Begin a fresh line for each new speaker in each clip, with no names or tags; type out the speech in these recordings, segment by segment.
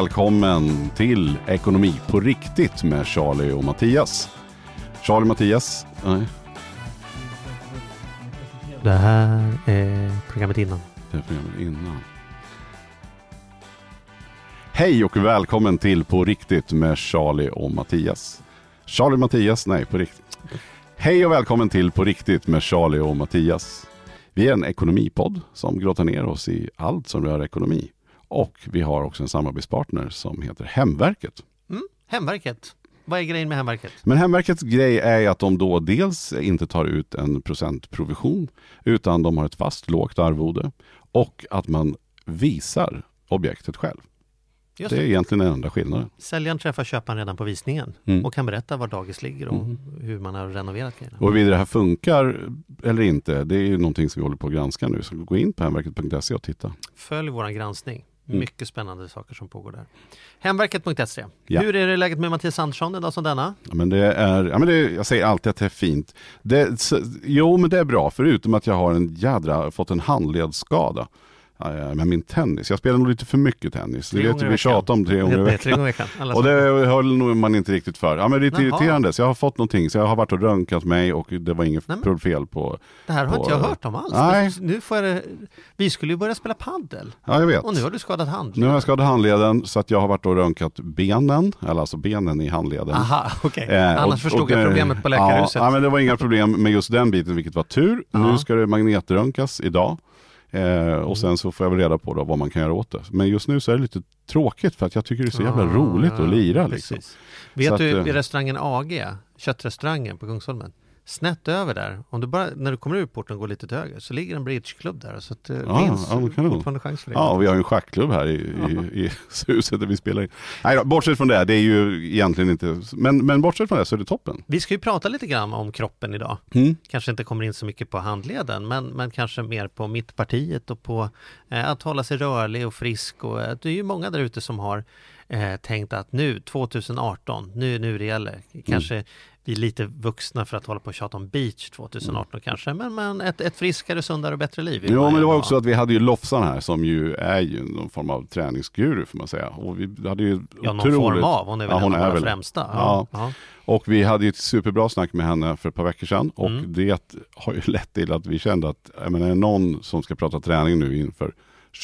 Välkommen till Ekonomi på riktigt med Charlie och Mattias. Charlie och Mattias, nej,
Det här är programmet innan.
det är programmet innan. Hej och välkommen till På riktigt med Charlie och Mattias. Charlie och Mattias, nej på riktigt. Hej och välkommen till På riktigt med Charlie och Mattias. Vi är en ekonomipodd som grottar ner oss i allt som rör ekonomi. Och vi har också en samarbetspartner som heter Hemverket.
Mm, hemverket. Vad är grejen med Hemverket?
Men Hemverkets grej är att de då dels inte tar ut en procentprovision utan de har ett fast lågt arvode och att man visar objektet själv.
Just
Det är
det.
egentligen den enda skillnaden.
Säljaren träffar köparen redan på visningen
Mm.
och kan berätta var dagis ligger och
Mm.
hur man har renoverat grejerna.
Och huruvida det här funkar eller inte, det är ju någonting som vi håller på att granska nu. Så gå in på hemverket.se och titta.
Följ vår granskning.
Mm.
Mycket spännande saker som pågår där. Hemverket.se.
Ja.
Hur är det läget med Mattias Andersson en dag som denna?
Ja, Men det är, ja, men det, jag säger alltid att det är fint. Det, så, jo, men det är bra, förutom att jag har en jädra, fått en handledsskada med min tennis. Jag spelar nog lite för mycket tennis.
Tre
vet du,
i
vi tjatar om tre gånger i veckan. Och det höll man inte riktigt för. Ja, men det är lite irriterande. Så jag har fått någonting. Så jag har varit och röntgat mig och det var inget
Nej,
fel på.
det här har
på-
inte jag hört om alls.
Nej.
Nu får jag. Vi skulle ju börja spela paddel
Ja, jag vet.
och nu har du skadat hand.
Nu har jag skadat handleden så att jag har varit och röntgat benen, eller alltså benen i handleden.
Aha, okej.
Eh,
Annars
och-
förstod
och
jag
det-
problemet på läkarhuset.
Ja, ja, men det var inga problem med just den biten, vilket var tur.
Ja.
Nu ska det magnetröntgas idag. Eh, och sen så får jag väl reda på då vad man kan göra åt det. Men just nu så är det lite tråkigt för att jag tycker det är så jävla
Ah,
roligt att lira. Liksom.
Vet
Så
du,
att, eh,
restaurangen AG, köttrestaurangen på Kungsholmen, snett över där, om du bara, när du kommer ur porten och går lite till höger, så ligger en bridgeklubb där. Så att det
Ja,
finns
ja,
fortfarande chans för det.
Ja, vi har ju en schackklubb här i, i, i huset där vi spelar in. Nej, då, bortsett från det, det är ju egentligen inte, men, men bortsett från det så är det toppen.
Vi ska ju prata lite grann om kroppen idag.
Mm.
Kanske inte kommer in så mycket på handleden, men, men kanske mer på mittpartiet och på eh, att hålla sig rörlig och frisk. Och, eh, det är ju många där ute som har eh, tänkt att nu, 2018, nu, nu det gäller. Kanske vi är lite vuxna för att hålla på och tjata om beach 2018 kanske, men, men ett, ett friskare, sundare och bättre liv. man
men det var också att vi hade ju Lofsan här som ju är ju någon form av träningsguru får man säga. Och vi hade ju
Ja, någon
otroligt...
form av, hon är väl
Ja, hon
en av våra främsta.
Ja.
Ja.
Och vi hade ju ett superbra snack med henne för ett par veckor sedan. Och
Mm.
det har ju lett till att vi kände att, jag menar, är det någon som ska prata träning nu inför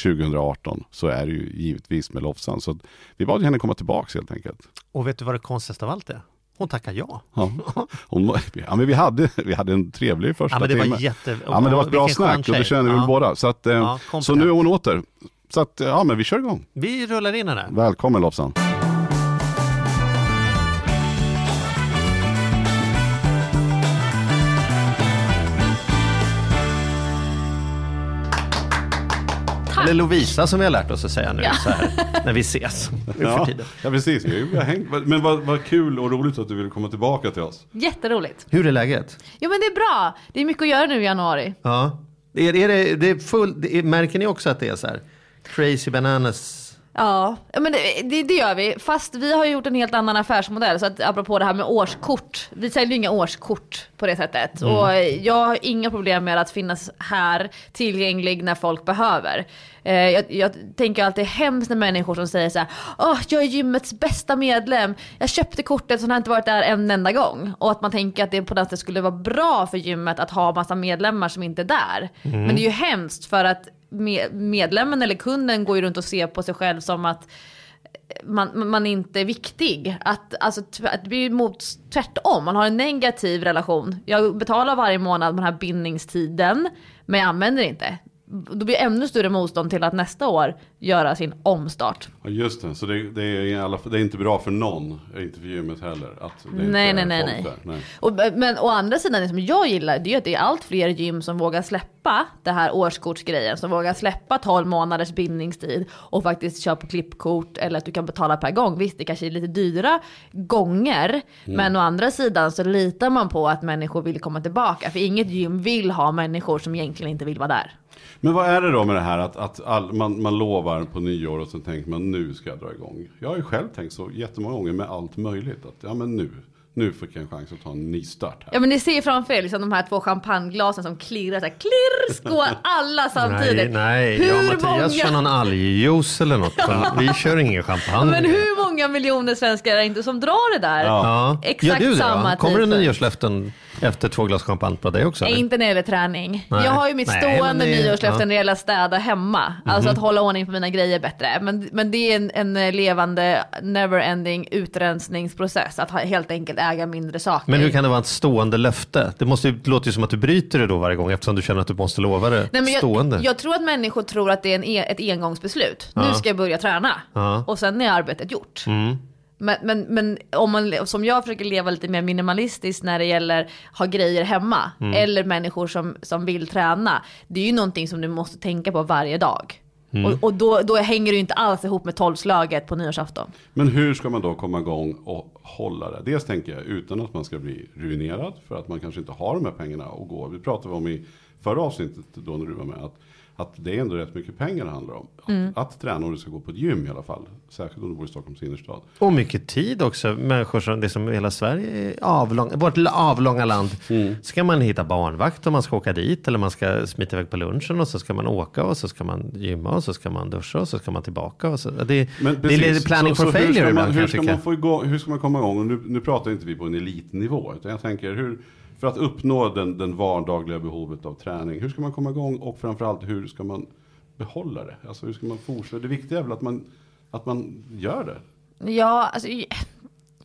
2018 så är det ju givetvis med Lofsan. Så vi bad henne komma tillbaka helt enkelt.
Och vet du vad det konstigaste av allt är? Hon tackar ja.
Ja. Hon, ja, men vi, hade, vi hade en trevlig första
Ja, men det
timme.
var jätte...
Ja, men det var ett bra snack och det känner vi
Ja.
båda. Så, att, eh,
Ja,
så nu är hon åter. Så att, ja men vi kör igång.
Vi rullar in henne.
Välkommen Lofsan.
Eller Lovisa som vi har lärt oss att säga nu
Ja.
så här, när vi ses nu för
Ja,
tiden.
ja precis, vi har hängt. men vad, vad kul och roligt att du ville komma tillbaka till oss.
Jätteroligt.
Hur är läget?
Jo men det är bra. Det är mycket att göra nu i januari.
Ja. Är, är det, det är full, det är, märker ni också att det är så här crazy bananas?
Ja, men det, det, det gör vi. Fast vi har gjort en helt annan affärsmodell. Så att apropå det här med årskort. Vi säljer ju inga årskort på det sättet. Och jag har inga problem med att finnas här tillgänglig när folk behöver. Eh, jag, jag tänker alltid hemskt när människor som säger så här. Åh, jag är gymmets bästa medlem. Jag köpte kortet så har inte varit där en enda gång. Och att man tänker att det på något sätt skulle vara bra för gymmet att ha massa medlemmar som inte är där. Men det är ju hemskt för att medlemmen eller kunden går ju runt och ser på sig själv som att man, man inte är viktig. Att, alltså, att det blir ju mot, tvärtom, man har en negativ relation. Jag betalar varje månad med den här bindningstiden, men jag använder det inte. Då blir det ännu större motstånd till att nästa år göra sin omstart.
Ja, just det, så det, det, är, alla, det är inte bra för någon, inte för gymmet heller. Att
Nej, nej, nej, nej.
Nej.
Och, men å andra sidan, det som jag gillar, det är att det är allt fler gym som vågar släppa det här årskortsgrejen. Som vågar släppa 12 månaders bindningstid och faktiskt köra på klippkort eller att du kan betala per gång. Visst, det kanske är lite dyra gånger. Men å andra sidan så litar man på att människor vill komma tillbaka. För inget gym vill ha människor som egentligen inte vill vara där.
Men vad är det då med det här att, att all, man, man lovar på nyår och så tänker man nu ska jag dra igång. Jag har ju själv tänkt så jättemånga gånger med allt möjligt. Att ja men nu, nu fick jag en chans att ta en nystart här.
Ja men ni ser framför er liksom de här två champagneglasen som klirrar så här, klirr, skål alla samtidigt.
Nej, nej.
Hur
jag och Mattias
många-
kör någon algjuice eller något. Vi kör ingen champagne.
Men hur många miljoner svenskar är det inte som drar det där?
Ja.
Exakt
du det
samma
då? Kommer det
tidpunkt.
nyårslöften efter två glas champagne på dig också?
Nej,
eller?
inte när det gäller träning.
Nej.
Jag har ju mitt
Nej,
stående
det-
nyårslöfte
ja.
När det gäller att städa hemma. Alltså att hålla ordning på mina grejer bättre. Men, men det är en, en levande never-ending utrensningsprocess. Att ha, helt enkelt äga mindre saker.
Men hur kan det vara ett stående löfte? Det, måste det låter ju som att du bryter det då varje gång eftersom du känner att du måste lova det
Nej, men
stående.
jag, jag tror att människor tror att det är en, e- ett engångsbeslut.
Ja.
Nu ska jag börja träna.
Ja.
Och sen är arbetet gjort.
Mm.
Men, men, men om man, som jag försöker leva lite mer minimalistiskt när det gäller ha grejer hemma.
Mm.
Eller människor som, som vill träna. Det är ju någonting som du måste tänka på varje dag.
Mm.
Och, och då, då hänger det ju inte alls ihop med tolvslaget på nyårsafton.
Men hur ska man då komma igång och hålla det? Dels tänker jag utan att man ska bli ruinerad för att man kanske inte har de här pengarna att gå. Vi pratade om i förra avsnittet då när du var med att, att det är ändå rätt mycket pengar det handlar om. Att,
Mm.
att träna och du ska gå på ett gym i alla fall. Särskilt om du bor i Stockholms innerstad.
Och mycket tid också. Människor som, det som hela Sverige är avlång, vårt avlånga land. Ska man hitta barnvakt om man ska åka dit eller man ska smita iväg på lunchen och så ska man åka och så ska man gymma och så ska man duscha och så ska man tillbaka. Och så, det, det är planning
Så-
for
så hur
failure
ska man,
ibland
hur
jag
ska man få igång, hur ska man komma igång? Och nu, nu pratar inte vi på en elitnivå. Utan jag tänker hur, för att uppnå den, den vardagliga behovet av träning. Hur ska man komma igång? Och framförallt hur ska man behålla det? Alltså hur ska man fortsätta? Det viktiga är väl att man, att man gör det.
Ja, alltså,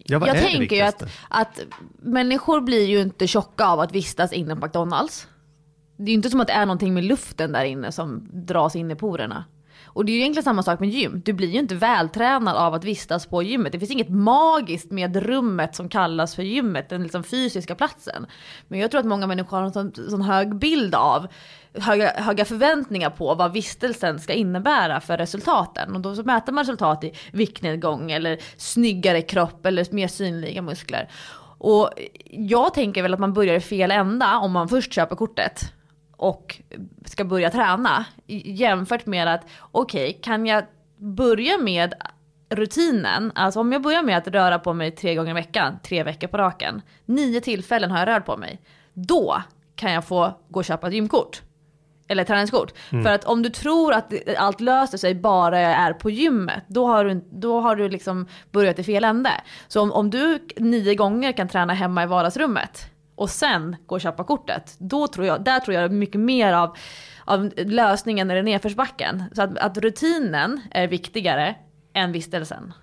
Ja,
jag tänker ju att, att människor blir ju inte tjocka av att vistas inne på McDonalds. Det är ju inte som att det är någonting med luften där inne som dras in i porerna. Och det är ju egentligen samma sak med gym. Du blir ju inte vältränad av att vistas på gymmet. Det finns inget magiskt med rummet som kallas för gymmet, den liksom fysiska platsen. Men jag tror att många människor har en sån, sån hög bild av, höga, höga förväntningar på vad vistelsen ska innebära för resultaten. Och då så mäter man resultat i viktnedgång eller snyggare kropp eller mer synliga muskler. Och jag tänker väl att man börjar i fel ända om man först köper kortet och ska börja träna jämfört med att okej, kan jag börja med rutinen, alltså om jag börjar med att röra på mig tre gånger i veckan, tre veckor på raken, nio tillfällen har jag rört på mig, då kan jag få gå och köpa ett gymkort. Eller träningskort. För att om du tror att allt löser sig bara jag är på gymmet, då har du, då har du liksom börjat i fel ände. Så om, om du nio gånger kan träna hemma i vardagsrummet och sen gå och köpa kortet, då tror jag, där tror jag mycket mer av, av lösningen när det är nedförsbacken. Så att, att rutinen är viktigare än vistelsen.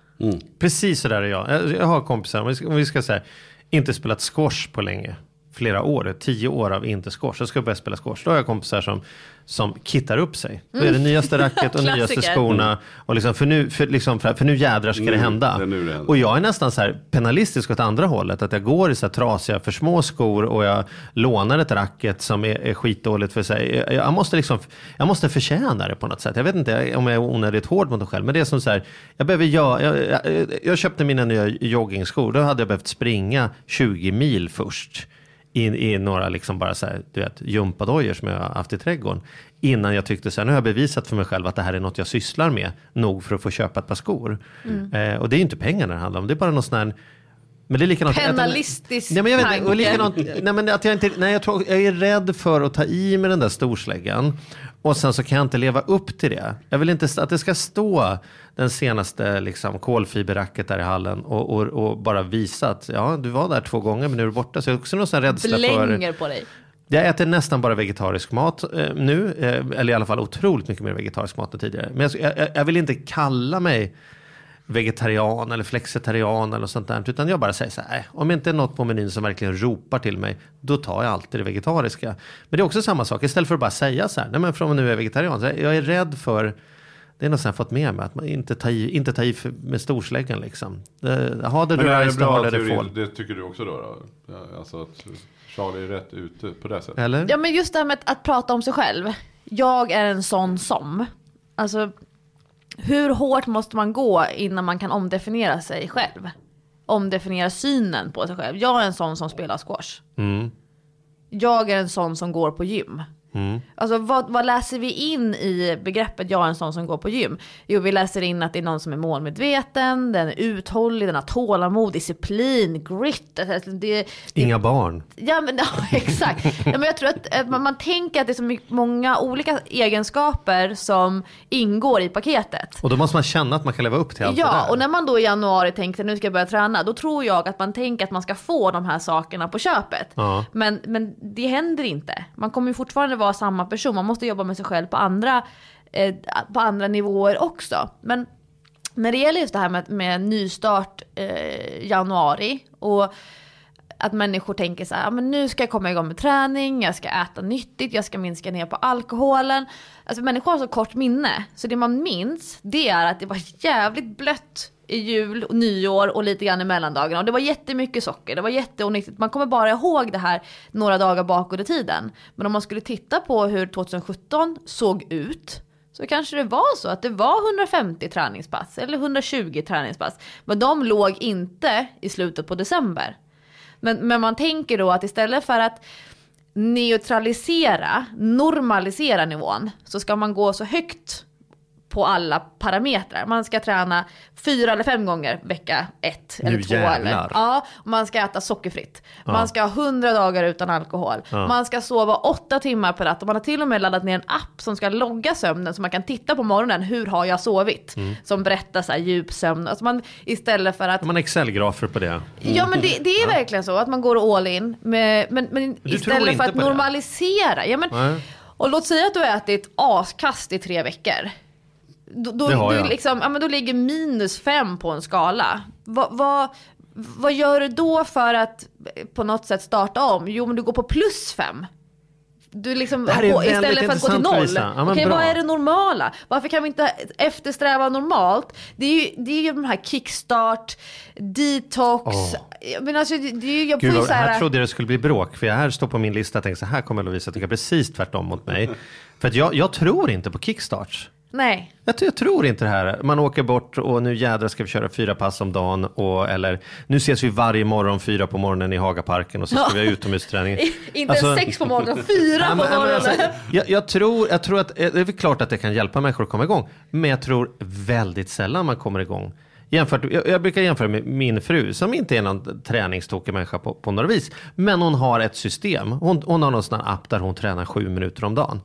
Precis så där är jag. Jag- Jag har kompisar, om vi ska, om vi ska säga, inte spelat squash på länge. Flera år, tio år av inte squash. Jag ska börja spela squash. Då har jag kompisar som, som kittar upp sig. Då är det nyaste racket och nyaste skorna. Och liksom, för, nu, för, liksom, för, för nu jädrar ska det hända.
det nu det händer.
och jag är nästan så här penalistisk åt andra hållet. Att jag går i så här trasiga, för små skor och jag lånar ett racket som är, är skitdåligt för sig. Jag, jag, måste liksom, jag måste förtjäna det på något sätt. Jag vet inte om jag är onödigt hård mot mig själv. Men det är som så här, jag behöver göra, jag, jag, jag köpte mina nya joggingskor. Då hade jag behövt springa 20 mil först. I, i några liksom bara så här, du vet, gympadojor som jag har haft i trädgården. Innan jag tyckte så här, nu har jag bevisat för mig själv att det här är något jag sysslar med. Nog för att få köpa ett par skor. Eh, och det är ju inte pengarna det handlar om. Det är bara någon sån här men det är likadant.
Penalistisk
nej, men jag vet, och likadant, nej, men att jag, inte, nej, jag, tror, jag är rädd för att ta i med den där storsläggan. Och sen så kan jag inte leva upp till det. Jag vill inte att det ska stå den senaste liksom, kolfiberracket där i hallen och, och, och bara visa att ja, du var där två gånger men nu är du borta. Så jag har också någon sån rädsla för...
Blänger på dig.
Jag äter nästan bara vegetarisk mat eh, nu, eh, eller i alla fall otroligt mycket mer vegetarisk mat än tidigare. Men jag, jag, jag vill inte kalla mig vegetarian eller flexitarian eller sånt där. Utan jag bara säger så här, "Nej, om det inte är något på menyn som verkligen ropar till mig, då tar jag alltid det vegetariska. Men det är också samma sak, istället för att bara säga så här, nej men från och nu är jag vegetarian. Så jag är rädd för, det är något som jag har fått med mig, att man inte tar i, inte tar i för, med storsläggan liksom. Det- Ha det
det är
rice, det det
teori,
fall.
det tycker du också då? då? Alltså att Charlie är rätt ute på det sättet.
Eller?
Ja men just det här med att, att prata om sig själv. Jag är en sån som. Alltså hur hårt måste man gå innan man kan omdefiniera sig själv? Omdefiniera synen på sig själv. Jag är en sån som spelar squash.
Mm.
Jag är en sån som går på gym. Alltså vad, vad läser vi in i begreppet jag är en sån som går på gym? Jo, vi läser in att det är någon som är målmedveten, den är uthållig, den har tålamod, disciplin, grit. Alltså, det, det,
Inga barn.
Ja men ja, exakt. Ja, men jag tror att, att man, man tänker att det är så mycket, många olika egenskaper som ingår i paketet.
Och då måste man känna att man kan leva upp till allt det
Ja,
där.
och när man då i januari tänker nu ska jag börja träna, då tror jag att man tänker att man ska få de här sakerna på köpet.
Ja.
Men, men det händer inte. Man kommer ju fortfarande vara samma person, man måste jobba med sig själv på andra, eh, på andra nivåer också. Men när det gäller just det här med, med nystart eh, januari och att människor tänker så här, "Ja, men nu ska jag komma igång med träning, jag ska äta nyttigt, jag ska minska ner på alkoholen. Alltså människor har så kort minne, så det man minns det är att det var jävligt blött jul och nyår och lite grann i mellandagarna. Och det var jättemycket socker, det var jätteonyttigt. Man kommer bara ihåg det här några dagar bakåt i tiden. Men om man skulle titta på hur 2017 såg ut så kanske det var så att det var 150 träningspass eller 120 träningspass. Men de låg inte i slutet på december. Men, men man tänker då att istället för att neutralisera, normalisera nivån så ska man gå så högt på alla parametrar. Man ska träna fyra eller fem gånger vecka ett eller
Nu
två.
jävlar.
Eller, ja, man ska äta sockerfritt. Man ska ha hundra dagar utan alkohol. Man ska sova åtta timmar per natt. Och man har till och med laddat ner en app som ska logga sömnen så man kan titta på morgonen. Hur har jag sovit?
Mm.
Som berättar så här djupsömn. Alltså man, istället för att
man Excel-grafer på det?
Ja men det, det är verkligen så att man går all in. Med, men men istället för att
det?
normalisera. Ja, men,
Nej.
och låt säga att du har ätit askast i tre veckor. Då, då,
Det har
du
jag.
liksom, ja, men då ligger minus fem på en skala. Vad, vad, vad gör du då för att eh, på något sätt starta om? Jo men du går på plus fem. Du liksom, på, istället för att gå till noll.
Ja, bra.
vad är det normala? Varför kan vi inte eftersträva normalt? Det är ju, det är ju de här kickstart, detox.
Åh.
Men alltså, det, det är ju, jag
Gud,
får ju
vad,
så här,
här trodde jag det skulle bli bråk. För jag här står på min lista och tänker så här kommer Lovisa tycka precis tvärtom mot mig. För att jag, jag tror inte på kickstarts.
Nej.
Jag, jag tror inte det här. Man åker bort och nu jädrar ska vi köra fyra pass om dagen. Och, eller nu ses vi varje morgon fyra på morgonen i Hagaparken och så ska vi ha utomhusträning.
Inte
Alltså-
sex på morgonen, fyra på
men
morgonen.
alltså, jag, jag, tror, jag tror att eh, det är klart att det kan hjälpa människor att komma igång. Men jag tror väldigt sällan man kommer igång. Jämfört, jag, jag brukar jämföra med min fru som inte är någon träningstokig människa på, på några vis. Men hon har ett system. Hon, hon har någon sån här app där hon tränar sju minuter om dagen.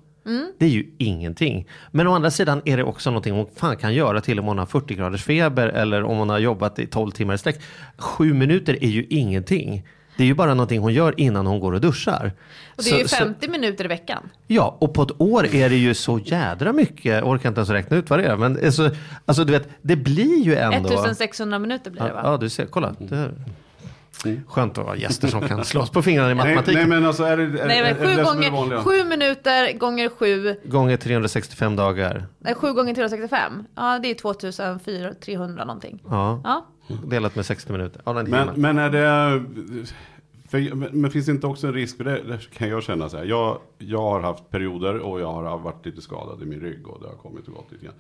Det är ju ingenting. Men å andra sidan är det också någonting hon fan kan göra till om hon har 40 graders feber eller om hon har jobbat i 12 timmar i sträck. Sju minuter är ju ingenting. Det är ju bara någonting hon gör innan hon går och duschar.
Och det är ju
Så- så-
50 minuter i veckan.
Ja, och på ett år är det ju så jädra mycket. Jag orkar inte ens räkna ut vad det är. Men alltså, alltså du vet, det blir ju ändå...
1600 minuter blir det va?
Ja, ja, du ser. Kolla. Det. Skönt att ha gäster som kan slåss på fingrarna i
Nej,
matematik.
nej men alltså är det, är,
Nej men
det
sju,
det är det
gånger,
vanliga?
sju minuter gånger sju,
Gånger 365 dagar.
nej, sju gånger 365. Ja det är 2300 någonting.
Ja,
Ja.
delat med 60 minuter. Ja,
Men, men är det... För, men, men finns det inte också en risk för det? det kan jag känna så här. Jag, jag har haft perioder och jag har varit lite skadad i min rygg och det har kommit och gått lite grann.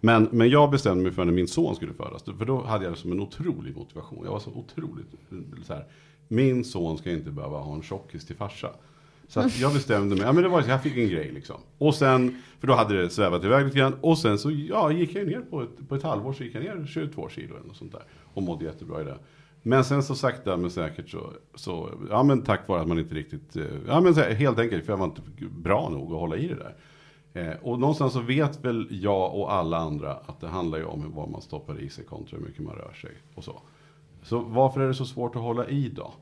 Men, men jag bestämde mig för när min son skulle födas. För då hade jag det som en otrolig motivation. Jag var så otroligt så här. Min son ska inte behöva ha en tjockis till farsa. Så att jag bestämde mig, ja men det var jag fick en grej liksom. Och sen, för då hade det svävat iväg lite grann. Och sen så ja, gick jag ner på ett, på ett halvår så gick jag ner 22 kilo eller något sånt där. Och mådde jättebra i det. Men sen så sakta men säkert så, så ja men tack vare att man inte riktigt, eh, ja men så här, helt enkelt för jag var inte bra nog att hålla i det där. Eh, och någonstans så vet väl jag och alla andra att det handlar ju om vad man stoppar i sig kontra hur mycket man rör sig och så. Så varför är det så svårt att hålla i då?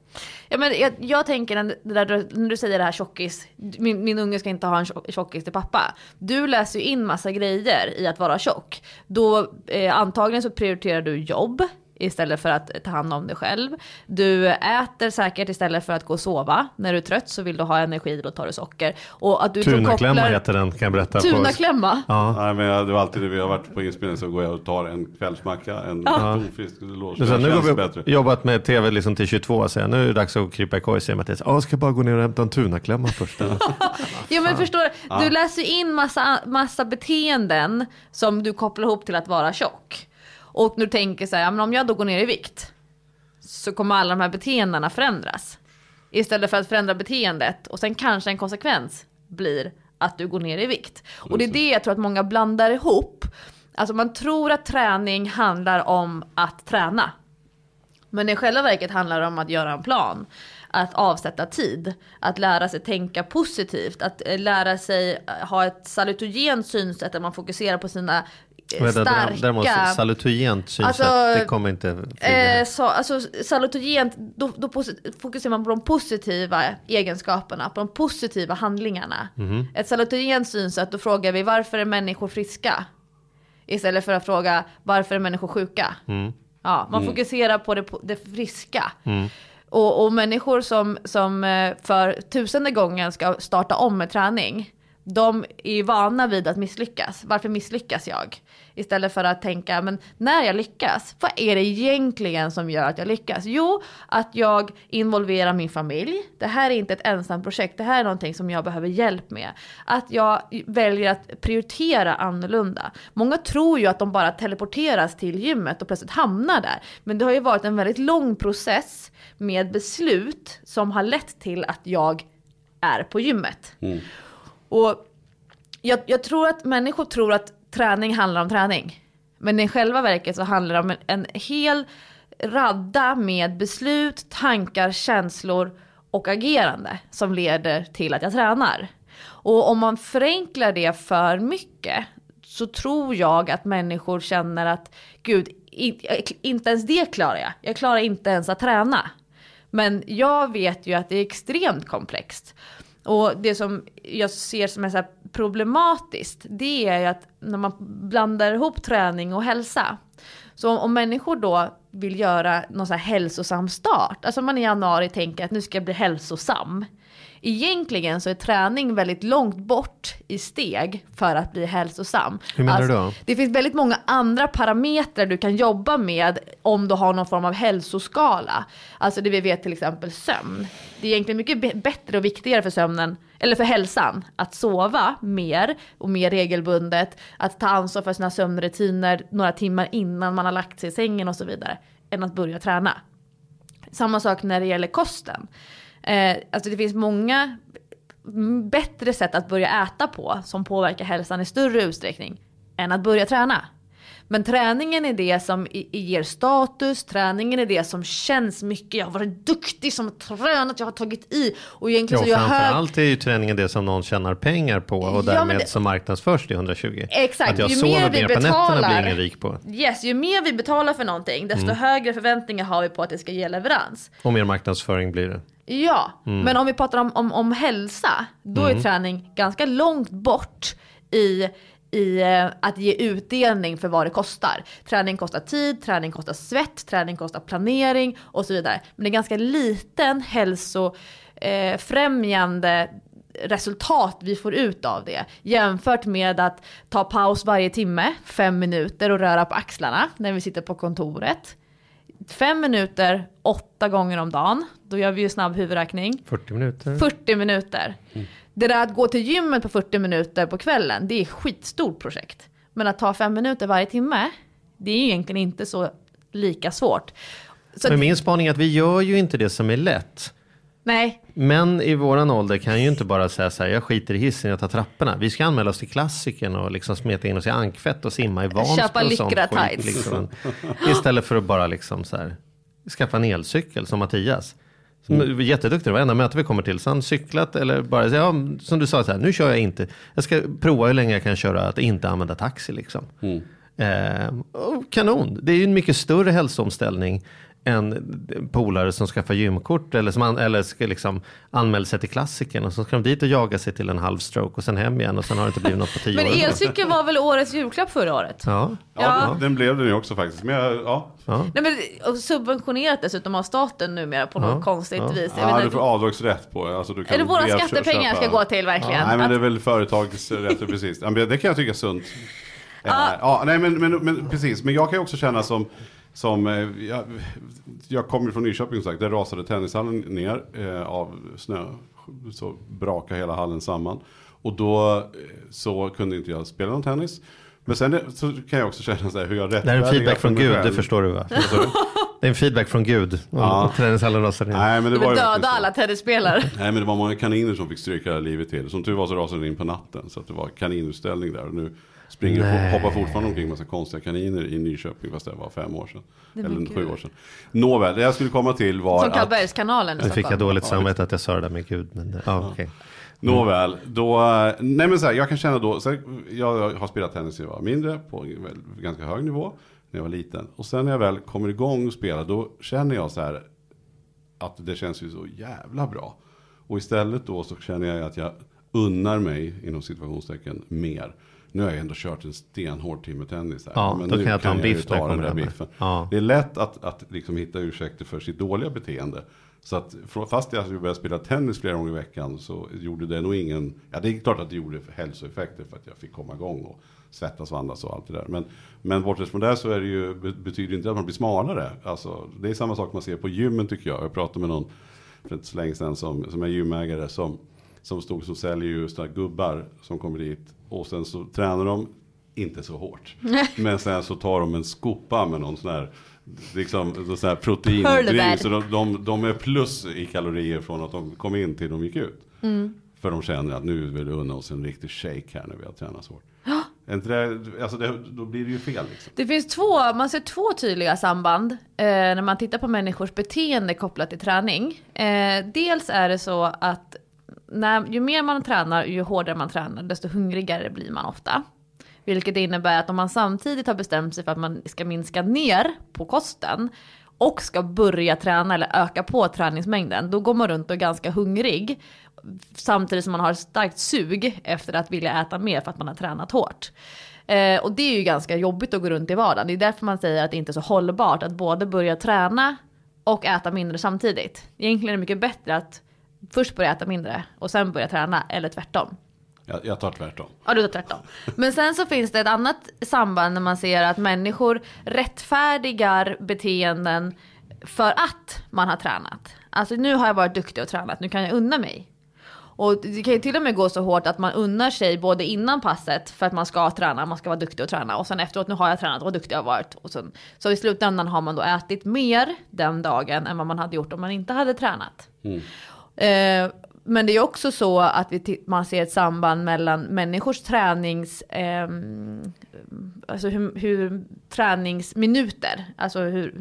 Ja, men jag, jag tänker när, det där, när du säger det här tjockis, min, min unge ska inte ha en tjockis till pappa. Du läser ju in massa grejer i att vara tjock. Då eh, antagligen så prioriterar du jobb istället för att ta hand om dig själv. Du äter säkert istället för att gå och sova. När du är trött så vill du ha energi, då tar du socker. Och att du så
Tunaklämma
kopplar-
heter den kan jag berätta.
Tunaklämma?
Ja.
Nej men jag- det var alltid det vi har varit på inspelning så går jag och tar en kvällsmacka, en tonfisk, det låter
Du sa, nu har
bättre.
vi jobbat med tv liksom till 22 och säger nu är det dags att krypa i korg. Säger Mattias, ja, jag ska bara gå ner och hämta en tunaklämma först.
Ja men förstår du, du läser in massa, massa beteenden som du kopplar ihop till att vara tjock. Och nu tänker så här, ja, men om jag då går ner i vikt så kommer alla de här beteendena förändras. Istället för att förändra beteendet och sen kanske en konsekvens blir att du går ner i vikt. Och det är det jag tror att många blandar ihop. Alltså man tror att träning handlar om att träna. Men i själva verket handlar det om att göra en plan. Att avsätta tid. Att lära sig tänka positivt. Att eh, lära sig eh, ha ett salutogent synsätt där man fokuserar på sina starka...
Däremot salutogent synsätt,
Alltså,
det kommer inte.
Eh, så, alltså salutogent, då, då fokuserar man på de positiva egenskaperna, på de positiva handlingarna.
Mhm.
Ett salutogent synsätt, då frågar vi varför är människor friska? Istället för att fråga varför är människor sjuka?
Mm.
Ja, man fokuserar på det, det friska. Och, och människor som, som eh, för tusende gången ska starta om med träning, de är ju vana vid att misslyckas. Varför misslyckas jag? Istället för att tänka, men när jag lyckas, vad är det egentligen som gör att jag lyckas? Jo, att jag involverar min familj. Det här är inte ett ensamt projekt, det här är någonting som jag behöver hjälp med. Att jag väljer att prioritera annorlunda. Många tror ju att de bara teleporteras till gymmet och plötsligt hamnar där. Men det har ju varit en väldigt lång process med beslut som har lett till att jag är på gymmet. Och jag, jag tror att människor tror att träning handlar om träning. Men i själva verket så handlar det om en, en hel radda med beslut, tankar, känslor och agerande som leder till att jag tränar. Och om man förenklar det för mycket så tror jag att människor känner att gud, inte ens det klarar jag. Jag klarar inte ens att träna. Men jag vet ju att det är extremt komplext. Och det som jag ser som är så här problematiskt, det är ju att när man blandar ihop träning och hälsa. Så om, om människor då vill göra någon så här hälsosam start, alltså man i januari tänker att nu ska jag bli hälsosam. Egentligen så är träning väldigt långt bort i steg för att bli hälsosam.
Hur menar du
Alltså,
då?
Det finns väldigt många andra parametrar du kan jobba med om du har någon form av hälsoskala. Alltså det vi vet till exempel sömn. Det är egentligen mycket bättre och viktigare för sömnen, eller för hälsan, att sova mer och mer regelbundet. Att ta ansvar för sina sömnrutiner några timmar innan man har lagt sig i sängen och så vidare. Än att börja träna. Samma sak när det gäller kosten. Eh, alltså det finns många bättre sätt att börja äta på som påverkar hälsan i större utsträckning än att börja träna. Men träningen är det som ger status, träningen är det som känns mycket. Jag har varit duktig som tränat, jag har tagit i. Och egentligen
Ja,
så jag hög...
framförallt är ju träningen det som någon tjänar pengar på och
Ja,
därmed
det-
som marknadsförs till 120.
Exakt,
Att jag
ju
sover
mer vi
nätterna blir
betalar-
ingen rik på.
Yes, ju mer vi betalar för någonting, desto
Mm.
högre förväntningar har vi på att det ska ge leverans.
Och mer marknadsföring blir det.
Ja,
Mm.
men om vi pratar om, om, om hälsa, då är träning ganska långt bort i, i eh, att ge utdelning för vad det kostar. Träning kostar tid, träning kostar svett, träning kostar planering och så vidare. Men det är ganska liten hälsofrämjande eh, resultat vi får ut av det. Jämfört med att ta paus varje timme, fem minuter och röra på axlarna när vi sitter på kontoret. Fem minuter, åtta gånger om dagen. Då gör vi ju snabb huvudräkning.
40 minuter.
40 minuter. Det där att gå till gymmet på 40 minuter på kvällen, det är ett skitstort projekt. Men att ta fem minuter varje timme, det är egentligen inte så lika svårt. Så
Men min spaning är att vi gör ju inte det som är lätt.
Nej,
Män i våran ålder kan ju inte bara säga så här, jag skiter i hissen, jag tar trapporna. Vi ska anmäla oss till klassiken och liksom smeta in oss i ankfett och simma i Vansbro
Köpa lyckra tights.
Liksom. Istället för att bara liksom så här, skaffa en elcykel som Mattias. Som är Jätteduktig, varenda möte vi kommer till. Så han cyklat eller bara, ja, som du sa, så här, nu kör jag inte. Jag ska prova hur länge jag kan köra att inte använda taxi. Liksom. Eh, och kanon, det är ju en mycket större hälsoomställning än polare som skaffar gymkort eller, som an, eller ska liksom anmäla sig till klassiken och så ska de dit och jaga sig till en halv stroke och sen hem igen och sen har det inte blivit något på tio
men
år.
elcykeln var väl årets julklapp förra året?
Ja,
Ja,
Ja.
Den, blev den ju också faktiskt. Men jag, ja.
ja.
Nej, men, och subventionerat dessutom av staten numera på något
Ja,
konstigt
ja.
vis. Jag
Ja, du får avdragsrätt på det. Alltså, du kan
är det våra skattepengar
köpa-
ska gå till verkligen?
Nej men
Att-
det är väl företagsrätt, precis. Men Det kan jag tycka är sunt. Ja, ja nej men, men, men precis, men jag kan ju också känna som, som eh, jag, jag kommer från Nyköping sagt, där rasade tennishallen ner eh, av snö. Så brakade hela hallen samman. Och då eh, så kunde inte jag spela någon tennis. Men sen eh, så kan jag också känna så här hur jag
Det här är en
rättfärdigar
feedback från Gud,
själv.
det förstår du va? Det är en feedback från Gud.
Ja.
Träningshallen rasade ner.
Nej men det var ju
döda alla tennisspelare.
Nej men det var många kaniner som fick stryka livet till. Som tur var så rasade det in på natten. Så att det var kaninutställning där. Och nu springer
Nej.
och hoppar fortfarande omkring massa konstiga kaniner i Nyköping. Fast det var fem år sedan. Eller sju år sedan. Nåväl, det jag skulle komma till var
Som
att...
Karlbergskanalen
Nu fick jag dåligt samvete att jag sa det där med Gud. Men, det- ja, okej.
Nåväl, då, nej men så här, jag kan känna då, så här, jag har spelat tennis när jag var mindre på ganska hög nivå när jag var liten. Och sen när jag väl kommer igång och spelar då känner jag så här att det känns ju så jävla bra. Och istället då så känner jag att jag unnar mig, inom situationstecken, mer. Nu har jag ändå kört en stenhård timme tennis här.
Ja, då
nu
kan jag ta en biff när jag kommer hem. Ja.
Det är lätt att, att liksom hitta ursäkter för sitt dåliga beteende. Så att fast jag började spela tennis flera gånger i veckan så gjorde det nog ingen, ja det är klart att det gjorde hälsoeffekter för att jag fick komma igång och svettas och andas och allt det där. Men, men bortsett från det så är det ju, be- betyder inte att man blir smalare. Alltså, det är samma sak man ser på gymmen tycker jag. Jag pratade med någon för inte så länge sedan som, som är gymägare som, som stod som säljer ju sådana här gubbar som kommer dit och sen så tränar de inte så hårt. Men sen så tar de en skopa med någon sån här liksom, sån här proteindrink. Så de, de, de är plus i kalorier från att de kom in till de gick ut. För de känner att nu vill vi unna oss en riktig shake här när vi har tränat så hårt. Det, alltså det, då blir det ju fel liksom.
Det finns två, man ser två tydliga samband eh, när man tittar på människors beteende kopplat till träning. Eh, dels är det så att när, ju mer man tränar, ju hårdare man tränar, desto hungrigare blir man ofta. Vilket innebär att om man samtidigt har bestämt sig för att man ska minska ner på kosten och ska börja träna eller öka på träningsmängden, då går man runt och är ganska hungrig. Samtidigt som man har ett starkt sug efter att vilja äta mer för att man har tränat hårt. Eh, och det är ju ganska jobbigt att gå runt i vardagen. Det är därför man säger att det inte är så hållbart att både börja träna och äta mindre samtidigt. Egentligen är det mycket bättre att först börja äta mindre och sen börja träna, eller tvärtom.
Jag, jag tar tvärtom.
Ja, du tar tvärtom. Men sen så finns det ett annat samband när man ser att människor rättfärdigar beteenden för att man har tränat. Alltså nu har jag varit duktig och tränat, nu kan jag unna mig. Och det kan ju till och med gå så hårt att man unnar sig både innan passet för att man ska träna, man ska vara duktig och träna och sen efteråt, nu har jag tränat vad duktig jag har varit. Och sen, så i slutändan har man då ätit mer den dagen än vad man hade gjort om man inte hade tränat. Eh, men det är också så att vi man ser ett samband mellan människors tränings, eh, alltså hur, hur träningsminuter, alltså hur,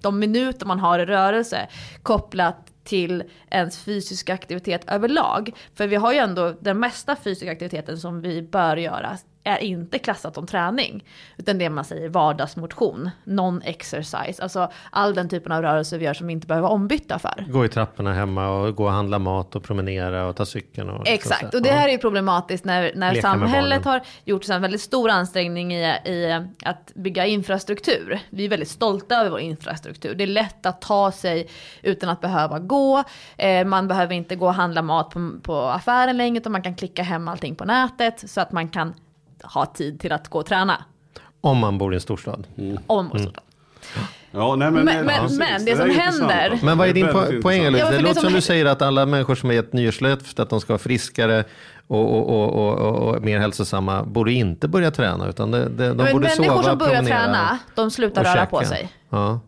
de minuter man har i rörelse kopplat till ens fysiska aktivitet överlag. För vi har ju ändå den mesta fysiska aktiviteten som vi bör göra är inte klassat som träning. Utan det man säger vardagsmotion, non-exercise. Alltså all den typen av rörelser vi gör som vi inte behöver vara ombytta för.
Gå i trapporna hemma och gå och handla mat och promenera och ta cykeln. Och
Exakt, och det här är ju problematiskt när, när samhället har gjort en väldigt stor ansträngning i, i att bygga infrastruktur. Vi är väldigt stolta över vår infrastruktur. Det är lätt att ta sig utan att behöva gå. Eh, man behöver inte gå och handla mat på, på affären längre utan man kan klicka hem allting på nätet så att man kan ha tid till att gå och träna.
Om man bor i en storstad.
Om man så.
Ja, nej, men,
Men- men- men det som
är intressant,
händer-.
Men vad är
Det
din po- poäng?
Ja,
Det
det
låter
som
som du säger att alla människor som har gett nyårslöfte att de ska vara friskare och, och, och, och, och, och mer hälsosamma borde inte börja träna utan det, det, de
Men
borde
människor
sova,
som börjar träna, de slutar röra på
käka.
sig.
Ja.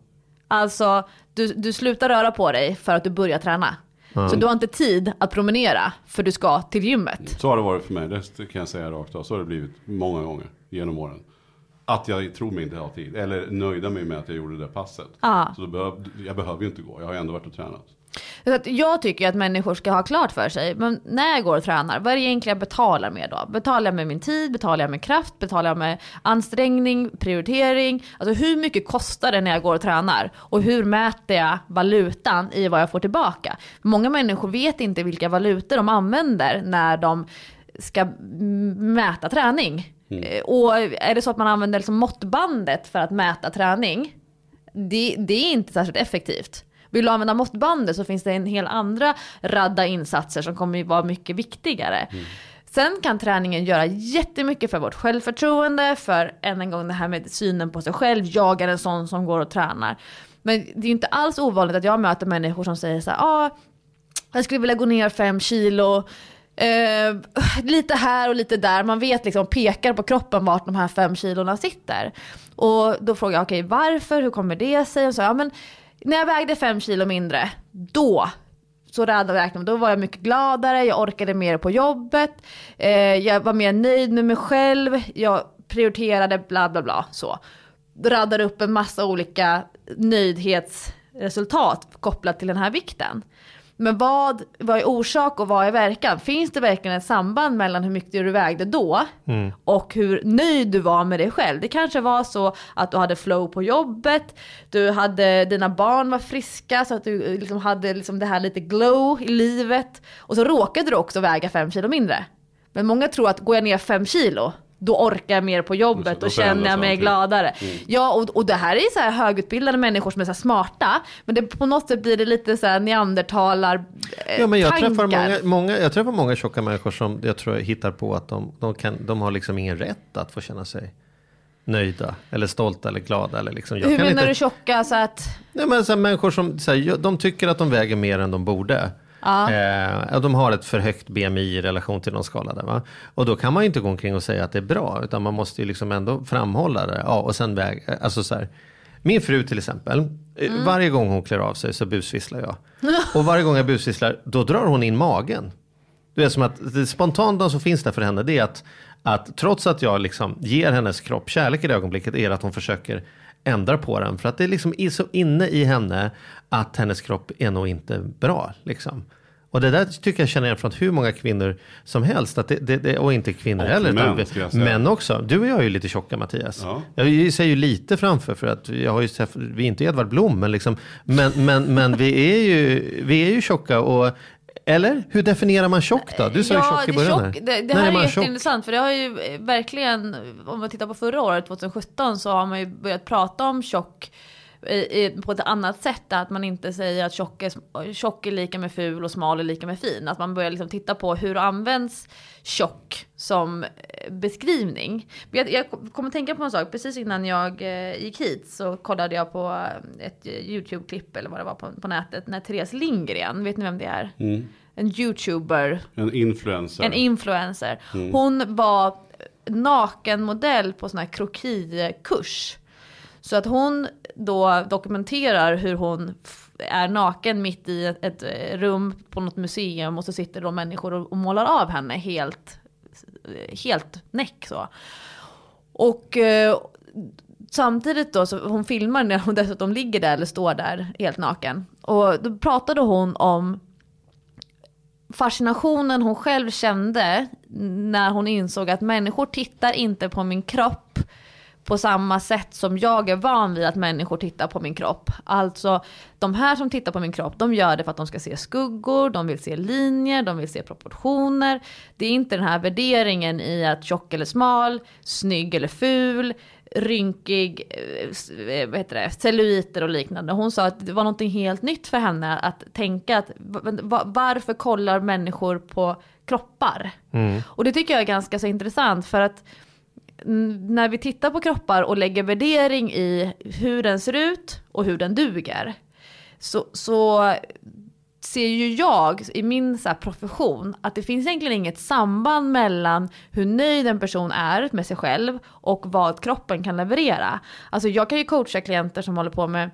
Alltså, du, du slutar röra på dig för att du börjar träna. Så du har inte tid att promenera för du ska till gymmet.
Så har det varit för mig, det kan jag säga rakt av. Så har det blivit många gånger genom åren. Att jag tror mig inte ha tid, eller nöjda mig med att jag gjorde det passet.
Ja.
Så då behöv, jag behöver ju inte gå, jag har ju ändå varit och tränat.
Så att jag tycker att människor ska ha klart för sig, men när jag går och tränar, vad är det egentligen jag betalar med då? Betalar jag med min tid, betalar jag med kraft, betalar jag med ansträngning, prioritering? Alltså hur mycket kostar det när jag går och tränar? Och hur mäter jag valutan i vad jag får tillbaka? Många människor vet inte vilka valutor de använder när de ska mäta träning. Eh, Och är det så att man använder liksom måttbandet för att mäta träning, det, det är inte särskilt effektivt. Vill du använda måttbandet så finns det en hel andra radda insatser som kommer vara mycket viktigare. Sen kan träningen göra jättemycket för vårt självförtroende, för än en gång det här med synen på sig själv. Jag är en sån som går och tränar. Men det är ju inte alls ovanligt att jag möter människor som säger så här, ah, jag skulle vilja gå ner fem kilo. Eh, lite här och lite där, man vet liksom, pekar på kroppen vart de här fem kilorna sitter. Och då frågar jag, okej okay, varför, hur kommer det sig? Och så, ja, men, när jag vägde fem kilo mindre, då så räknade då var jag mycket gladare, jag orkade mer på jobbet, eh, jag var mer nöjd med mig själv, jag prioriterade bla bla bla så. Raddade upp en massa olika nöjdhetsresultat kopplat till den här vikten. Men vad, vad är orsak och vad är verkan? Finns det verkligen ett samband mellan hur mycket du vägde då mm. och hur nöjd du var med dig själv? Det kanske var så att du hade flow på jobbet, du hade, dina barn var friska så att du liksom hade liksom det här lite glow i livet och så råkade du också väga fem kilo mindre. Men många tror att går jag ner fem kilo då orkar jag mer på jobbet och känner jag mig gladare. Mm. Ja och, och det här är så här högutbildade människor som är så smarta. Men det, på något sätt blir det lite så här neandertalar eh,
ja, men jag tankar. Träffar många, många, jag träffar många tjocka människor som jag tror hittar på att de, de, kan, de har liksom ingen rätt att få känna sig nöjda eller stolta eller glada. Eller liksom,
Hur menar inte, du tjocka? Så att...
Nej, men så här, människor som så här, de tycker att de väger mer än de borde. Ja. Eh, de har ett för högt BMI i relation till de skadade. Va? Och då kan man ju inte gå omkring och säga att det är bra, utan man måste ju liksom ändå framhålla det. Ja, och sen väg, alltså så här, min fru till exempel, eh, mm. varje gång hon klär av sig så busvisslar jag. Och varje gång jag busvisslar, då drar hon in magen. Det är som att det spontana som finns där för henne, det är att, att trots att jag liksom ger hennes kropp kärlek i det ögonblicket, är att hon försöker ändra på den. För att det är liksom så inne i henne att hennes kropp är nog inte bra. Liksom. Och det där tycker jag känner igen från hur många kvinnor som helst. Att det, det, det och inte kvinnor och heller. Män, utan, män också. Du och jag är ju lite tjocka Mattias. Ja. Jag säger ju lite framför för att jag har ju vi är inte Edvard Blom. Men, liksom, men, men, men vi, är ju, vi är ju tjocka. Och eller? Hur definierar man tjock då? Du sa ja, ju tjock i början. Tjock,
det, det här är, är jätteintressant för det har ju verkligen, om man tittar på förra året, 2017, så har man ju börjat prata om tjock på ett annat sätt. Att man inte säger att tjock är, tjock är lika med ful och smal är lika med fin. Att man börjar liksom titta på hur används tjock som eh, beskrivning. Jag, jag kommer tänka på en sak. Precis innan jag eh, gick hit så kollade jag på eh, ett YouTube-klipp eller vad det var på, på nätet. När Therese Lindgren, vet ni vem det är? Mm. En YouTuber.
En influencer.
En influencer. Mm. Hon var nakenmodell på sån här krokikurs. Så att hon då dokumenterar hur hon är naken mitt i ett, ett, eh, rum på något museum och så sitter då människor och, och målar av henne helt, eh, helt näck så. Och eh, samtidigt då så hon filmar när hon dessutom ligger där eller står där helt naken. Och då pratade hon om fascinationen hon själv kände när hon insåg att människor tittar inte på min kropp på samma sätt som jag är van vid att människor tittar på min kropp. Alltså de här som tittar på min kropp, de gör det för att de ska se skuggor, de vill se linjer, de vill se proportioner. Det är inte den här värderingen i att tjock eller smal, snygg eller ful, rynkig, eh, vad heter det, celluliter och liknande. Hon sa att det var något helt nytt för henne att tänka att varför kollar människor på kroppar? Mm. Och det tycker jag är ganska så intressant för att när vi tittar på kroppar och lägger värdering i hur den ser ut och hur den duger. Så, så ser ju jag i min så profession att det finns egentligen inget samband mellan hur nöjd en person är med sig själv och vad kroppen kan leverera. Alltså jag kan ju coacha klienter som håller på med,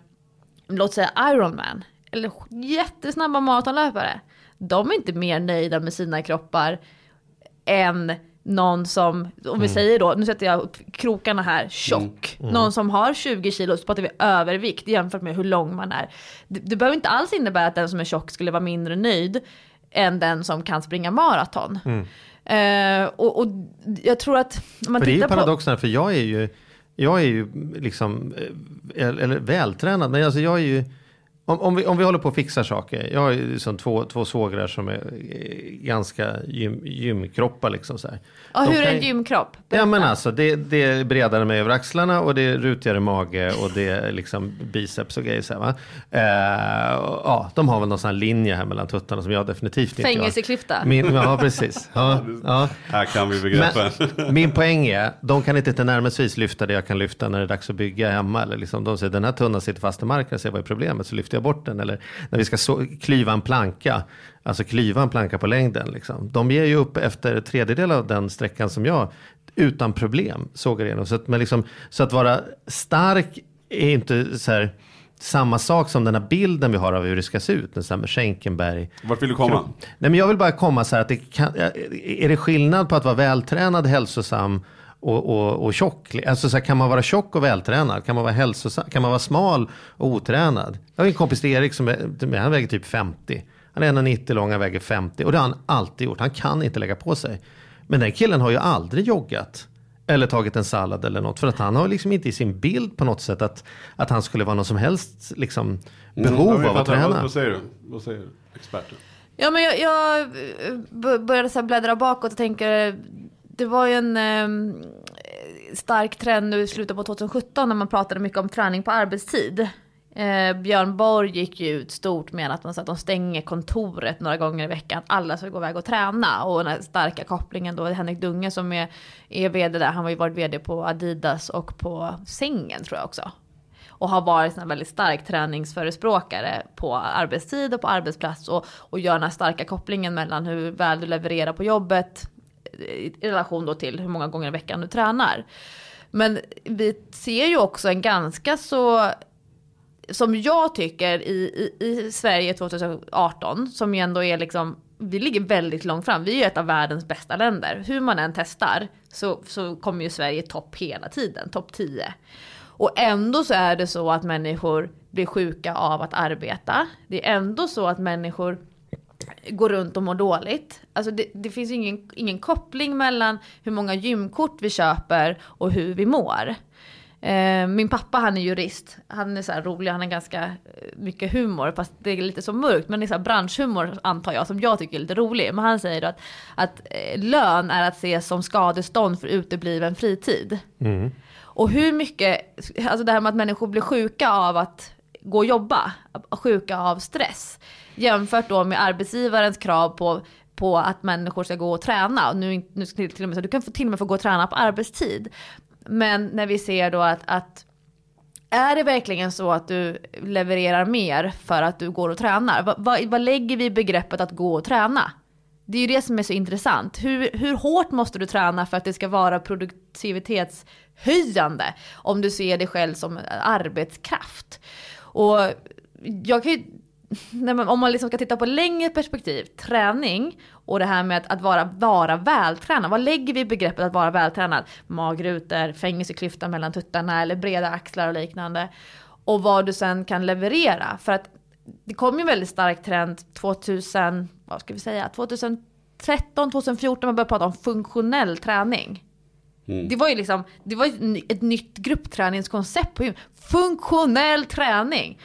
låt säga Ironman, eller jättesnabba maratonlöpare. De är inte mer nöjda med sina kroppar än någon som, om vi mm. säger då, nu sätter jag upp krokarna här, tjock. Mm. Mm. Någon som har 20 kilo, så pratar vi övervikt jämfört med hur lång man är. Det, det behöver inte alls innebära att den som är tjock skulle vara mindre nöjd än den som kan springa maraton. Uh, och, och, jag tror att...
Man för det är ju paradoxen, på... för jag är ju, jag är ju liksom, eh, eller vältränad, men alltså jag är ju om, om, vi, om vi håller på och fixar saker. Jag har ju liksom två, två svågrar som är ganska gym, gymkroppar. Liksom så här.
Och hur är en gymkropp?
Ja men alltså det, det är bredare med över axlarna och det är rutigare mage och det är liksom biceps och grejer. Så här, va? Eh, och, ja, de har väl någon sån här linje här mellan tuttarna som jag definitivt inte
Fängelseklyfta.
Min, ja precis. Ja, ja.
Här kan vi begreppen.
Min poäng är, de kan inte tillnärmelsevis lyfta det jag kan lyfta när det är dags att bygga hemma. Eller liksom, de säger den här tunnan sitter fast i marken, så vad är problemet? Så lyfter
bort den. Eller när vi ska så, klyva en planka, alltså klyva en planka på längden. Liksom. De ger ju upp efter tredjedel av den sträckan som jag utan problem sågar igenom. Så att, men liksom, så att vara stark är inte så här, samma sak som den här bilden vi har av hur det ska se ut. Med Schenkenberg.
Vart vill du komma?
Nej, men jag vill bara komma så här att det kan, är det skillnad på att vara vältränad, hälsosam och, och, och tjock? Alltså så här, kan man vara tjock och vältränad? Kan man vara hälsosam? Kan man vara smal och otränad? Jag har en kompis Erik som är, han väger typ 50. Han är 1,90 lång, han väger 50 och det har han alltid gjort. Han kan inte lägga på sig. Men den killen har ju aldrig joggat. Eller tagit en sallad eller något. För att han har liksom inte i sin bild på något sätt att, att han skulle vara någon som helst liksom, behov mm, av att träna.
Vad, vad, säger du? Vad säger experten?
Ja men jag, jag började så bläddra bakåt och tänker det var ju en eh, stark trend nu i slutet på 2017 när man pratade mycket om träning på arbetstid. Eh, Björn Borg gick ju ut stort med att man sa att de stänger kontoret några gånger i veckan. Alla ska gå iväg och träna. Och den här starka kopplingen då, Henrik Dunge som är, är vd där, han har ju varit vd på Adidas och på Sängen tror jag också. Och har varit en väldigt stark träningsförespråkare på arbetstid och på arbetsplats. Och, och gör den här starka kopplingen mellan hur väl du levererar på jobbet i relation då till hur många gånger i veckan du tränar. Men vi ser ju också en ganska så som jag tycker i, i, i Sverige 2018, som ju ändå är liksom, vi ligger väldigt långt fram. Vi är ju ett av världens bästa länder. Hur man än testar så, så kommer ju Sverige topp hela tiden, topp 10. Och ändå så är det så att människor blir sjuka av att arbeta. Det är ändå så att människor går runt och mår dåligt. Alltså det, det finns ingen, ingen koppling mellan hur många gymkort vi köper och hur vi mår. Eh, min pappa han är jurist. Han är så rolig, han har ganska eh, mycket humor. Fast det är lite så mörkt. Men det är så branschhumor antar jag som jag tycker är lite rolig. Men han säger att, att eh, lön är att ses som skadestånd för utebliven fritid. Mm. Och hur mycket, alltså det här med att människor blir sjuka av att gå och jobba. Sjuka av stress. Jämfört då med arbetsgivarens krav på på att människor ska gå och träna. Och nu, nu till och med så du kan till och med få gå och träna på arbetstid. Men när vi ser då att, att är det verkligen så att du levererar mer för att du går och tränar? Vad, vad, vad lägger vi i begreppet att gå och träna? Det är ju det som är så intressant. Hur, hur hårt måste du träna för att det ska vara produktivitetshöjande? Om du ser dig själv som arbetskraft. Och jag kan ju nej, om man liksom ska titta på längre perspektiv, träning och det här med att, att vara, vara vältränad. Vad lägger vi i begreppet att vara vältränad? Magrutor, fängelseklyfta mellan tuttarna eller breda axlar och liknande. Och vad du sen kan leverera. För att det kom ju en väldigt stark trend 2000, vad ska vi säga, 2013, 2014 man började prata om funktionell träning. Mm. Det var ju liksom, det var ett nytt gruppträningskoncept på gym. Funktionell träning!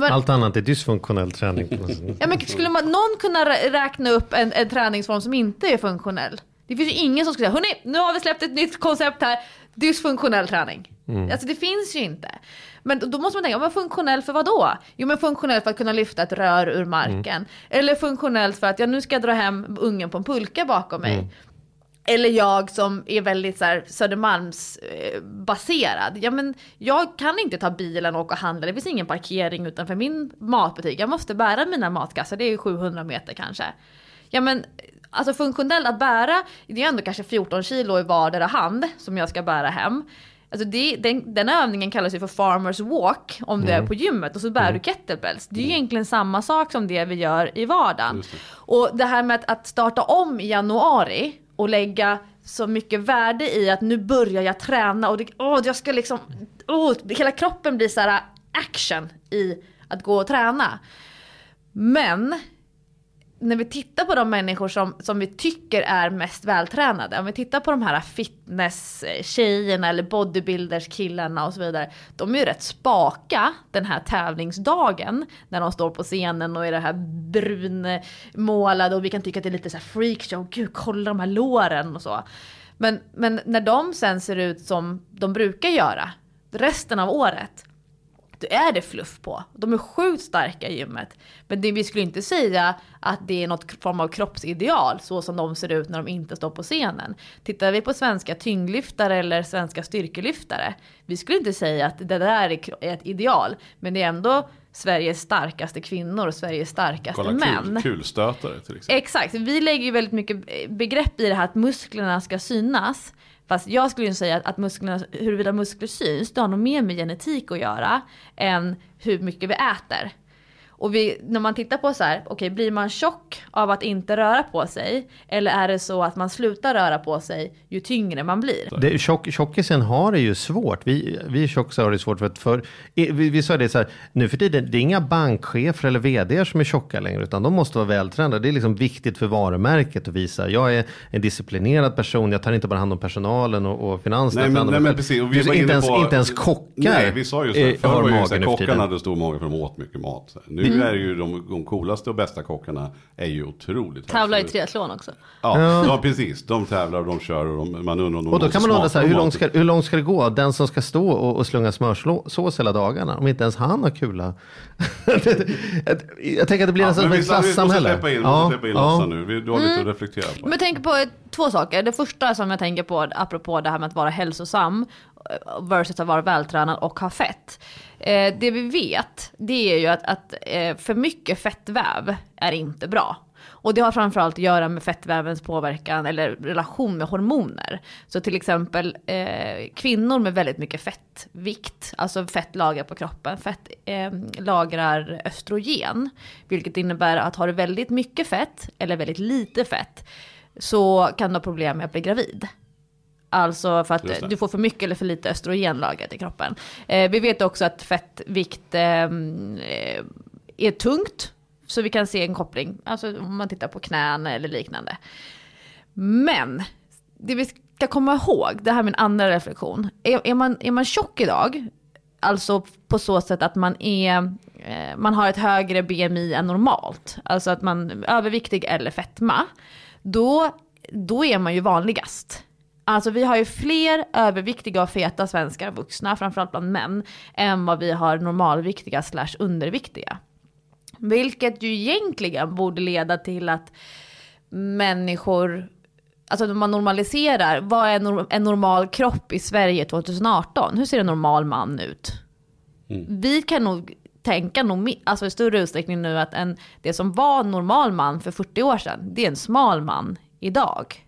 Men, Allt annat är dysfunktionell träning.
ja, men skulle man, någon kunna räkna upp en, en träningsform som inte är funktionell? Det finns ju ingen som skulle säga, hörni, nu har vi släppt ett nytt koncept här, dysfunktionell träning. Mm. Alltså det finns ju inte. Men då måste man tänka, men funktionell för vad då? Jo men funktionell för att kunna lyfta ett rör ur marken. Mm. Eller funktionellt för att, ja nu ska jag dra hem ungen på en pulka bakom mig. Mm. Eller jag som är väldigt så här Södermalmsbaserad. Ja men jag kan inte ta bilen och åka och handla. Det finns ingen parkering utanför min matbutik. Jag måste bära mina matkassar. Det är 700 meter kanske. Ja men alltså funktionellt att bära. Det är ändå kanske 14 kilo i vardera hand som jag ska bära hem. Alltså det, den, den övningen kallas ju för farmers walk om mm. du är mm. på gymmet och så bär mm. du kettlebells. Det är ju mm. egentligen samma sak som det vi gör i vardagen. Det. Och det här med att, att starta om i januari och lägga så mycket värde i att nu börjar jag träna och det, oh, jag ska liksom, oh, hela kroppen blir så här action i att gå och träna. Men när vi tittar på de människor som, som vi tycker är mest vältränade, om vi tittar på de här fitness-tjejerna eller bodybuilders-killarna och så vidare. De är ju rätt spaka den här tävlingsdagen när de står på scenen och är det här brunmålade och vi kan tycka att det är lite så här freakshow, gud kolla de här låren och så. Men, men när de sen ser ut som de brukar göra resten av året, då är det fluff på. De är sjukt starka i gymmet. Men det, vi skulle inte säga att det är något form av kroppsideal så som de ser ut när de inte står på scenen. Tittar vi på svenska tyngdlyftare eller svenska styrkelyftare. Vi skulle inte säga att det där är ett ideal. Men det är ändå Sveriges starkaste kvinnor och Sveriges starkaste
Kolla
män.
kul, kulstötare till exempel.
Exakt, vi lägger ju väldigt mycket begrepp i det här att musklerna ska synas. Fast jag skulle ju säga att, att musklerna, huruvida muskler syns, det har nog mer med genetik att göra än hur mycket vi äter. Och vi, när man tittar på så här, okej okay, blir man tjock av att inte röra på sig? Eller är det så att man slutar röra på sig ju tyngre man blir?
Det, tjock, tjockisen har det ju svårt. Vi, vi tjockisar har det svårt för att för, vi, vi sa det så här, nu för tiden, det är inga bankchefer eller vd som är tjocka längre, utan de måste vara vältränade. Det är liksom viktigt för varumärket att visa, jag är en disciplinerad person, jag tar inte bara hand om personalen och, och finanserna.
Nej, men, nej, men precis. Och vi var
inte, ens,
på,
inte ens kockar
Nej, vi sa ju så.
eh,
Förr
har
var ju kockarna hade stor mage för de åt mycket mat. Nu är ju de, de coolaste och bästa kockarna är ju otroligt
Tävlar i triathlon också.
Ja, ja, precis. De tävlar och de kör och de, man undrar om de
Och då kan man undra så här, hur, långt ska, hur långt ska det gå? Den som ska stå och, och slunga smörsås hela dagarna, om inte ens han har kula. jag tänker att det blir
Ja,
nästan ett
vi, vi måste
klassamhälle.
släppa in, ja, släppa in Lotta nu. Vi, du har lite att reflektera på.
Men jag tänker på två saker. Det första som jag tänker på, apropå det här med att vara hälsosam eh, versus att vara vältränad och ha fett. Eh, det vi vet, det är ju att, att eh, för mycket fettväv är inte bra. Och det har framförallt att göra med fettvävens påverkan eller relation med hormoner. Så till exempel eh, kvinnor med väldigt mycket fettvikt, alltså fettlager på kroppen, fett eh, lagrar östrogen. Vilket innebär att har du väldigt mycket fett eller väldigt lite fett så kan du ha problem med att bli gravid. Alltså för att du får för mycket eller för lite östrogen lagrat i kroppen. Eh, vi vet också att fettvikt eh, eh, är tungt. Så vi kan se en koppling, alltså om man tittar på knän eller liknande. Men det vi ska komma ihåg, det här är min andra reflektion. Är, är, man, är man tjock idag, alltså på så sätt att man är eh, man har ett högre BMI än normalt, alltså att man är överviktig eller fetma, då, då är man ju vanligast. Alltså vi har ju fler överviktiga och feta svenskar vuxna, framförallt bland män, än vad vi har normalviktiga slash underviktiga. Vilket ju egentligen borde leda till att människor, alltså när man normaliserar, vad är en normal kropp i Sverige 2018? Hur ser en normal man ut? Vi kan nog tänka nog, alltså i större utsträckning nu att en, det som var en normal man för 40 år sedan, det är en smal man idag.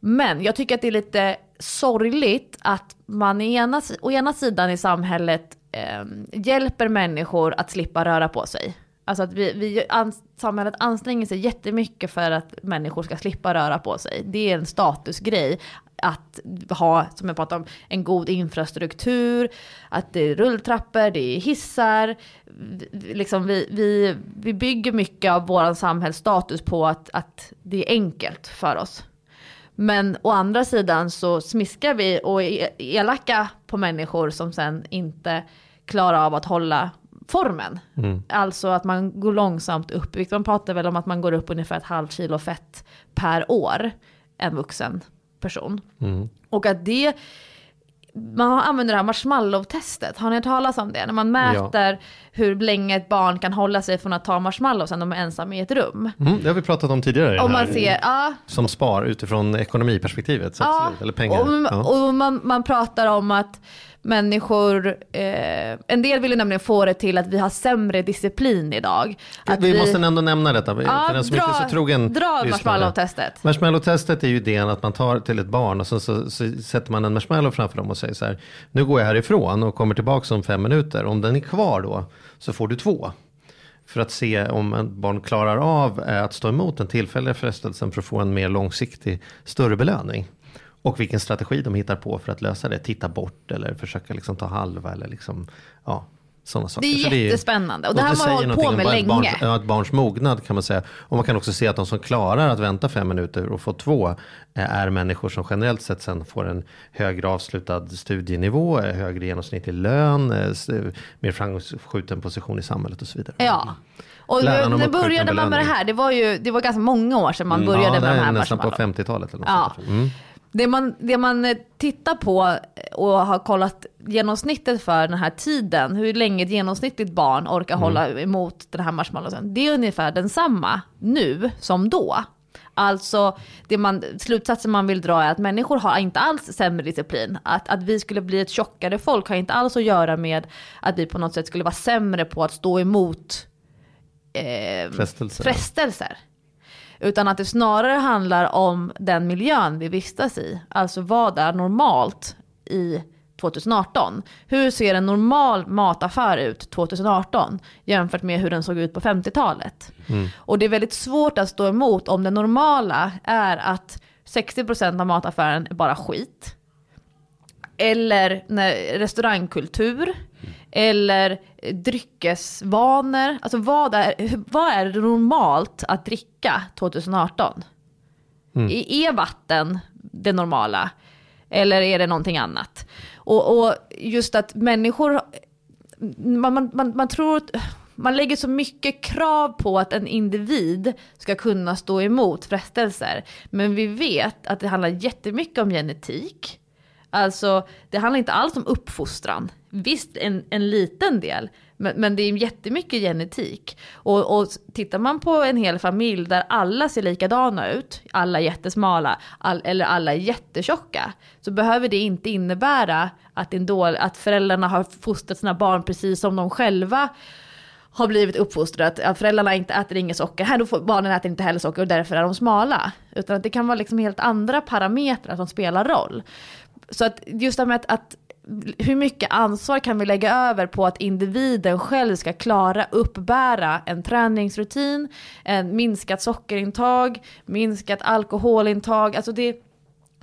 Men jag tycker att det är lite sorgligt att man ena, å ena sidan i samhället eh, hjälper människor att slippa röra på sig. Alltså att vi, vi, an, samhället anstränger sig jättemycket för att människor ska slippa röra på sig. Det är en statusgrej att ha, som jag pratade om, en god infrastruktur, att det är rulltrappor, det är hissar. Vi- Liksom vi, vi, vi bygger mycket av vår samhällsstatus på att, att det är enkelt för oss. Men å andra sidan så smiskar vi och är elaka på människor som sen inte klarar av att hålla formen. Alltså att man går långsamt upp. i vikt. Man pratar väl om att man går upp ungefär ett halvt kilo fett per år, en vuxen person. Och att det, man använder det här marshmallow-testet, har ni hört talas om det? När man mäter hur länge ett barn kan hålla sig från att ta marshmallows när de är ensamma i ett rum.
Mm, det har vi pratat om tidigare.
Om man ser, ja,
Som spar utifrån ekonomiperspektivet. Så absolut, eller pengar.
Och,
ja.
och man, man pratar om att människor, eh, en del vill ju nämligen få det till att vi har sämre disciplin idag. Att
vi, måste ändå nämna detta, för
ja,
den som inte är så trogen
dra marshmallow-testet.
Marshmallow-testet är ju idén att man tar till ett barn och så, så, så sätter man en marshmallow framför dem och säger så här, nu går jag härifrån och kommer tillbaka om fem minuter. Om den är kvar då så får du två. För att se om ett barn klarar av att stå emot den tillfälliga frestelsen för att få en mer långsiktig, större belöning. Och vilken strategi de hittar på för att lösa det. Titta bort eller försöka liksom ta halva eller liksom, ja, sådana saker.
Det är
Så
jättespännande och det
och
här har man hållit på med
bara ett barns,
länge.
ja, ett barns mognad kan man säga. Och man kan också se att de som klarar att vänta fem minuter och få två eh, är människor som generellt sett sen får en högre avslutad studienivå, eh, högre genomsnittlig lön, eh, mer framskjuten position i samhället och så vidare.
Ja. Och när började man med det här? Det var ju det var ganska många år sedan man började
ja, det
med de
är
här
nästan på
marshmallow.
50-talet. Eller något
Ja.
mm.
Det man, det man eh, tittar på och har kollat genomsnittet för den här tiden, hur länge ett genomsnittligt barn orkar
Mm.
hålla emot den här marshmallowsen, det är ungefär densamma nu som då. Alltså, det man, slutsatsen man vill dra är att människor har inte alls sämre disciplin. Att, att vi skulle bli ett tjockare folk har inte alls att göra med att vi på något sätt skulle vara sämre på att stå emot eh,
Frestelser.
frestelser. Utan att det snarare handlar om den miljön vi vistas i. Alltså vad är normalt i 2018? Hur ser en normal mataffär ut 2018 jämfört med hur den såg ut på 50-talet? Och det är väldigt svårt att stå emot om det normala är att 60% av mataffären är bara skit. Eller när, restaurangkultur. Eller dryckesvanor. Alltså vad är, vad är normalt att dricka 2018? I- Är vatten det normala? Eller är det någonting annat? Och, och just att människor, man, man, man, man tror, man lägger så mycket krav på att en individ ska kunna stå emot frestelser. Men vi vet att det handlar jättemycket om genetik. Alltså, det handlar inte alls om uppfostran. Visst, en, en liten del. Men, men det är jättemycket genetik. Och, och tittar man på en hel familj där alla ser likadana ut, alla är jättesmala, all, eller alla är jättetjocka, så behöver det inte innebära att, en dål, att föräldrarna har fostrat sina barn precis som de själva har blivit uppfostrat Att föräldrarna inte äter inget socker, här då får barnen äter inte heller socker och därför är de smala. Utan att det kan vara liksom helt andra parametrar som spelar roll. Så att just det här med att, att hur mycket ansvar kan vi lägga över på att individen själv ska klara uppbära en träningsrutin, en minskat sockerintag, minskat alkoholintag. Alltså det,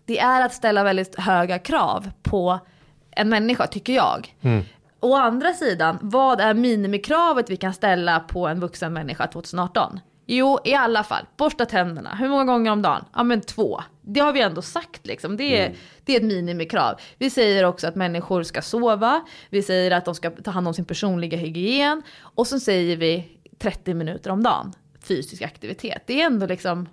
det är att ställa väldigt höga krav på en människa tycker jag. Mm. Å andra sidan, vad är minimikravet vi kan ställa på en vuxen människa 2018? Jo, i alla fall, borsta tänderna. Hur många gånger om dagen? Ja, men två. Det har vi ändå sagt liksom. Det är, det är ett minimikrav. Vi säger också att människor ska sova. Vi säger att de ska ta hand om sin personliga hygien. Och så säger vi 30 minuter om dagen fysisk aktivitet. Det är ändå liksom,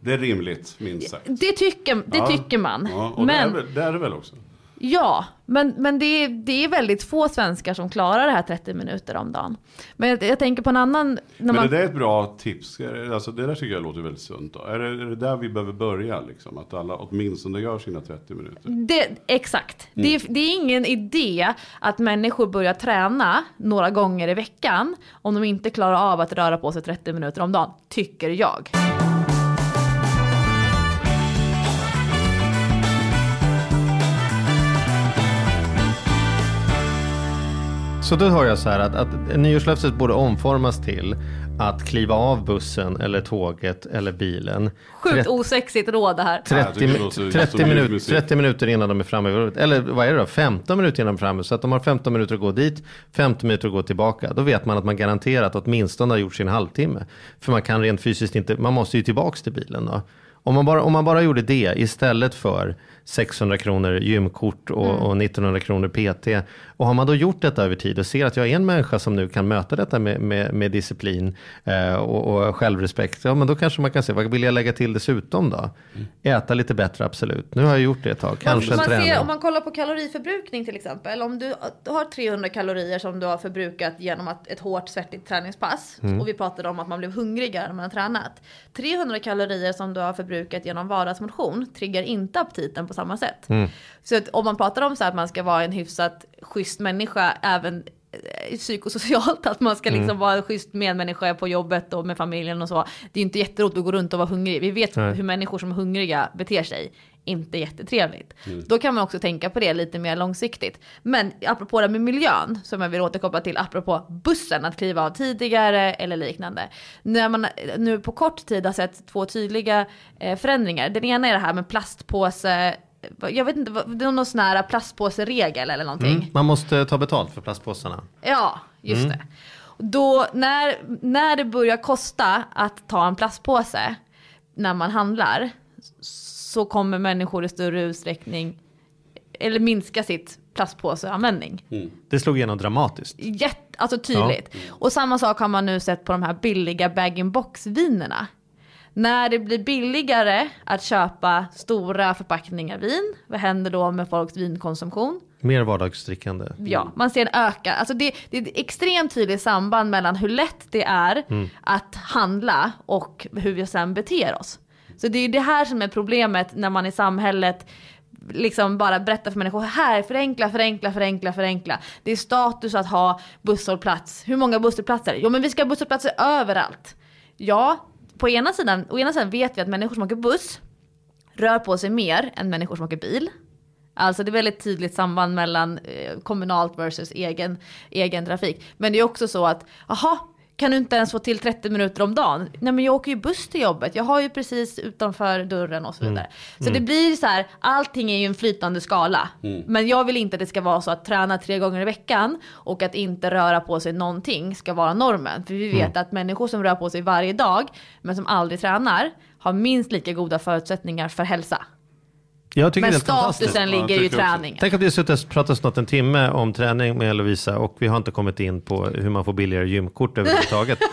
Det är rimligt, minst sagt.
det tycker, det
Ja.
tycker man.
Ja, och
men,
det, är, det är det väl också.
Ja, men, men det, är, det är väldigt få svenskar som klarar det här 30 minuter om dagen. Men jag, jag tänker på en annan...
Men
man,
det är ett bra tips. Alltså, det där tycker jag låter väldigt sunt. Då. Är, det, är det där vi behöver börja? Liksom? Att alla åtminstone gör sina 30 minuter?
det, exakt. Det, är, det är ingen idé att människor börjar träna några gånger i veckan om de inte klarar av att röra på sig 30 minuter om dagen, tycker jag.
Så då hör jag så här att, att nyårslöftet borde omformas till att kliva av bussen eller tåget eller bilen.
Sjukt osexigt råd det här.
Ja, jag
30,
tycker det
mi-
låter
30,
jättemycket
minut,
musik.
30 minuter innan de är framme. Eller vad är det då? 15 minuter innan de är framme. Så att de har 15 minuter att gå dit, 15 minuter att gå tillbaka. Då vet man att man garanterat åtminstone har gjort sin halvtimme. För man kan rent fysiskt inte, man måste ju tillbaks till bilen då. Om man, bara, om man bara gjorde det istället för 600 kronor gymkort och, och 1900 kronor PT. Och har man då gjort detta över tid och ser att jag är en människa som nu kan möta detta med, med, med disciplin eh, och, och självrespekt. Ja men då kanske man kan se, vad vill jag lägga till dessutom då? Äta lite bättre, absolut. Nu har jag gjort det ett tag. Kanske
man
träna.
ser, om man kollar på kaloriförbrukning till exempel. Om du har 300 kalorier som du har förbrukat genom att, ett hårt svettigt träningspass.
Mm.
Och vi pratade om att man blev hungrigare när man har tränat. 300 kalorier som du har förbrukat genom vardagsmotion triggar inte aptiten på samma sätt.
Mm.
Så att om man pratar om så att man ska vara en hyfsat schysst människa även eh, psykosocialt, att man ska
Mm.
liksom vara en schysst medmänniska på jobbet och med familjen och så. Det är inte jätteroligt att gå runt och vara hungrig. Vi vet
Nej.
hur människor som är hungriga beter sig. Inte jättetrevligt.
Mm.
Då kan man också tänka på det lite mer långsiktigt. Men apropå det med miljön, som jag vill återkoppla till, apropå bussen, att kliva av tidigare eller liknande. När man nu på kort tid har sett två tydliga eh, förändringar. Den ena är det här med plastpåse, jag vet inte, det är någon sån här plastpåseregel eller någonting.
Mm. Man måste ta betalt för plastpåsarna.
Ja, just det. Då när, när det börjar kosta att ta en plastpåse när man handlar så kommer människor i större utsträckning eller minska sitt plastpåseanvändning.
Det slog igenom dramatiskt.
Jätte, alltså tydligt. Och samma sak har man nu sett på de här billiga bag-in-box vinerna. När det blir billigare att köpa stora förpackningar vin, vad händer då med folks vinkonsumtion?
Mer vardagsdrickande.
Ja, man ser en ökad, alltså det, det är ett extremt tydligt samband mellan hur lätt det är att handla och hur vi sen beter oss. Så det är det här som är problemet när man i samhället liksom bara berättar för människor, här förenkla, förenkla, förenkla, förenkla. Det är status att ha busshållplats. Hur många busshållplatser? Jo men vi ska ha busshållplatser överallt. Ja, på ena sidan, å ena sidan vet vi att människor som åker buss rör på sig mer än människor som åker bil. Alltså det är väldigt tydligt samband mellan eh, kommunalt versus egen, egen trafik. Men det är också så att, aha, kan du inte ens få till 30 minuter om dagen? Nej men jag åker ju buss till jobbet, jag har ju precis utanför dörren och så vidare. Mm. Så mm. det blir så här, allting är ju en flytande skala. Mm. Men jag vill inte att det ska vara så att träna tre gånger i veckan och att inte röra på sig någonting ska vara normen. För vi vet mm. att människor som rör på sig varje dag men som aldrig tränar har minst lika goda förutsättningar för hälsa.
Jag tycker
Men
det är
statusen ligger ju i träningen.
Tänk att vi har suttit och pratat snart en timme om träning med Lovisa och vi har inte kommit in på hur man får billigare gymkort överhuvudtaget.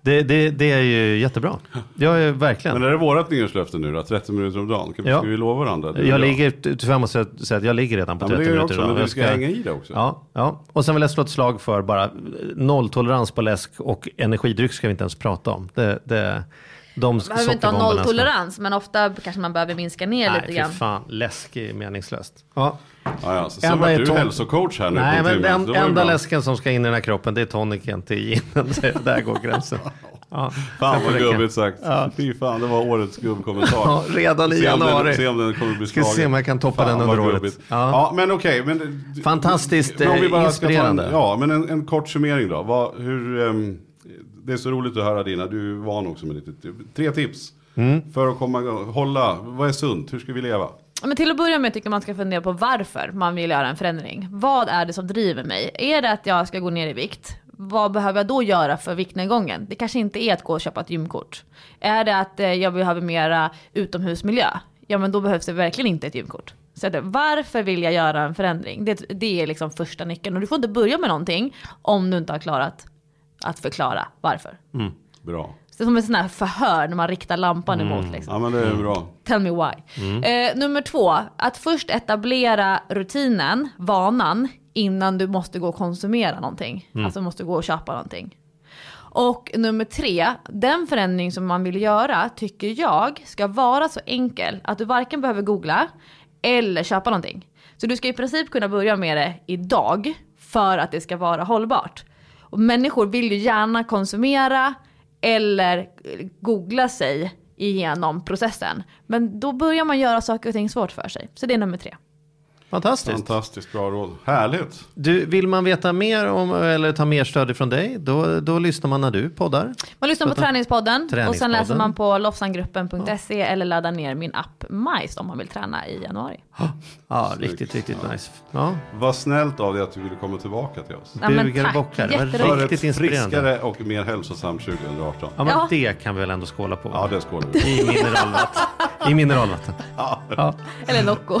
Det, det, det, är ju jättebra. Jag är verkligen.
Men är det vårat nyårslöfte nu då? 30 minuter om dagen? Ska ja. vi lova varandra?
Jag bra. ligger, tyvärr måste jag säga att jag ligger redan på ja, 30 minuter.
Också, men du ska, ska hänga i det också.
Ja, ja, och sen vill jag slå ett slag för bara nolltolerans på läsk och energidryck ska vi inte ens prata om. Det, det,
de man behöver inte ha nolltolerans, men ofta kanske man behöver minska ner
Nej,
lite grann. Nej,
fan, läsk är meningslöst. Ja.
Ja, ja, så sen var du hälsocoach här nu.
Nej, men den enda läsken som ska in i den här kroppen, det är tonicen till ginen. Där går gränsen.
Ja, fan vad gubbigt sagt. Ja. Fy fan, det var årets gubbkommentar.
Ja, redan i januari.
Se om den kommer bli slagen.
Ska se om jag kan toppa fan, den under året.
Ja. ja. men okej. Okay, men,
Fantastiskt men inspirerande.
En, ja, men en, en, kort summering då. Vad, hur, um, det är så roligt att höra dina, du är van också med lite, tre tips. Mm. För att komma, hålla, vad är sunt, hur ska vi leva?
Men till att börja med tycker jag man ska fundera på varför man vill göra en förändring. Vad är det som driver mig? Är det att jag ska gå ner i vikt? Vad behöver jag då göra för viktnedgången? Det kanske inte är att gå och köpa ett gymkort. Är det att eh, jag behöver mera utomhusmiljö? Ja men då behövs det verkligen inte ett gymkort. Så det, varför vill jag göra en förändring? Det, det är liksom första nyckeln. Och du får inte börja med någonting om du inte har klarat att förklara varför.
Mm, bra.
Det är som en sån här förhör när man riktar lampan mm. emot. Liksom.
Ja men det är bra.
Tell me why. Mm. Eh, nummer två, att först etablera rutinen, vanan, innan du måste gå och konsumera någonting. Mm. Alltså måste gå och köpa någonting. Och nummer tre, den förändring som man vill göra tycker jag ska vara så enkel att du varken behöver googla eller köpa någonting. Så du ska i princip kunna börja med det idag för att det ska vara hållbart. Och människor vill ju gärna konsumera eller googla sig igenom processen. Men då börjar man göra saker och ting svårt för sig. Så det är nummer tre.
Fantastiskt.
Fantastiskt bra råd. Härligt.
Du, vill man veta mer om eller ta mer stöd från dig, då, då lyssnar man när du poddar.
Man lyssnar på Träningspodden, Träningspodden. och sen läser man på lofsangruppen.se ja. eller laddar ner min app Majs om man vill träna i januari.
Ja, riktigt, riktigt ja. nice. Ja.
Vad snällt av dig att du ville komma tillbaka till oss.
Ja, men tack.
bockar. För
ett friskare och mer hälsosamt 2018.
Ja, men ja. det kan vi väl ändå skåla på?
Ja, det skålar vi.
I mineralvatten. I mineralvatten. Ja.
ja. Eller Nocco.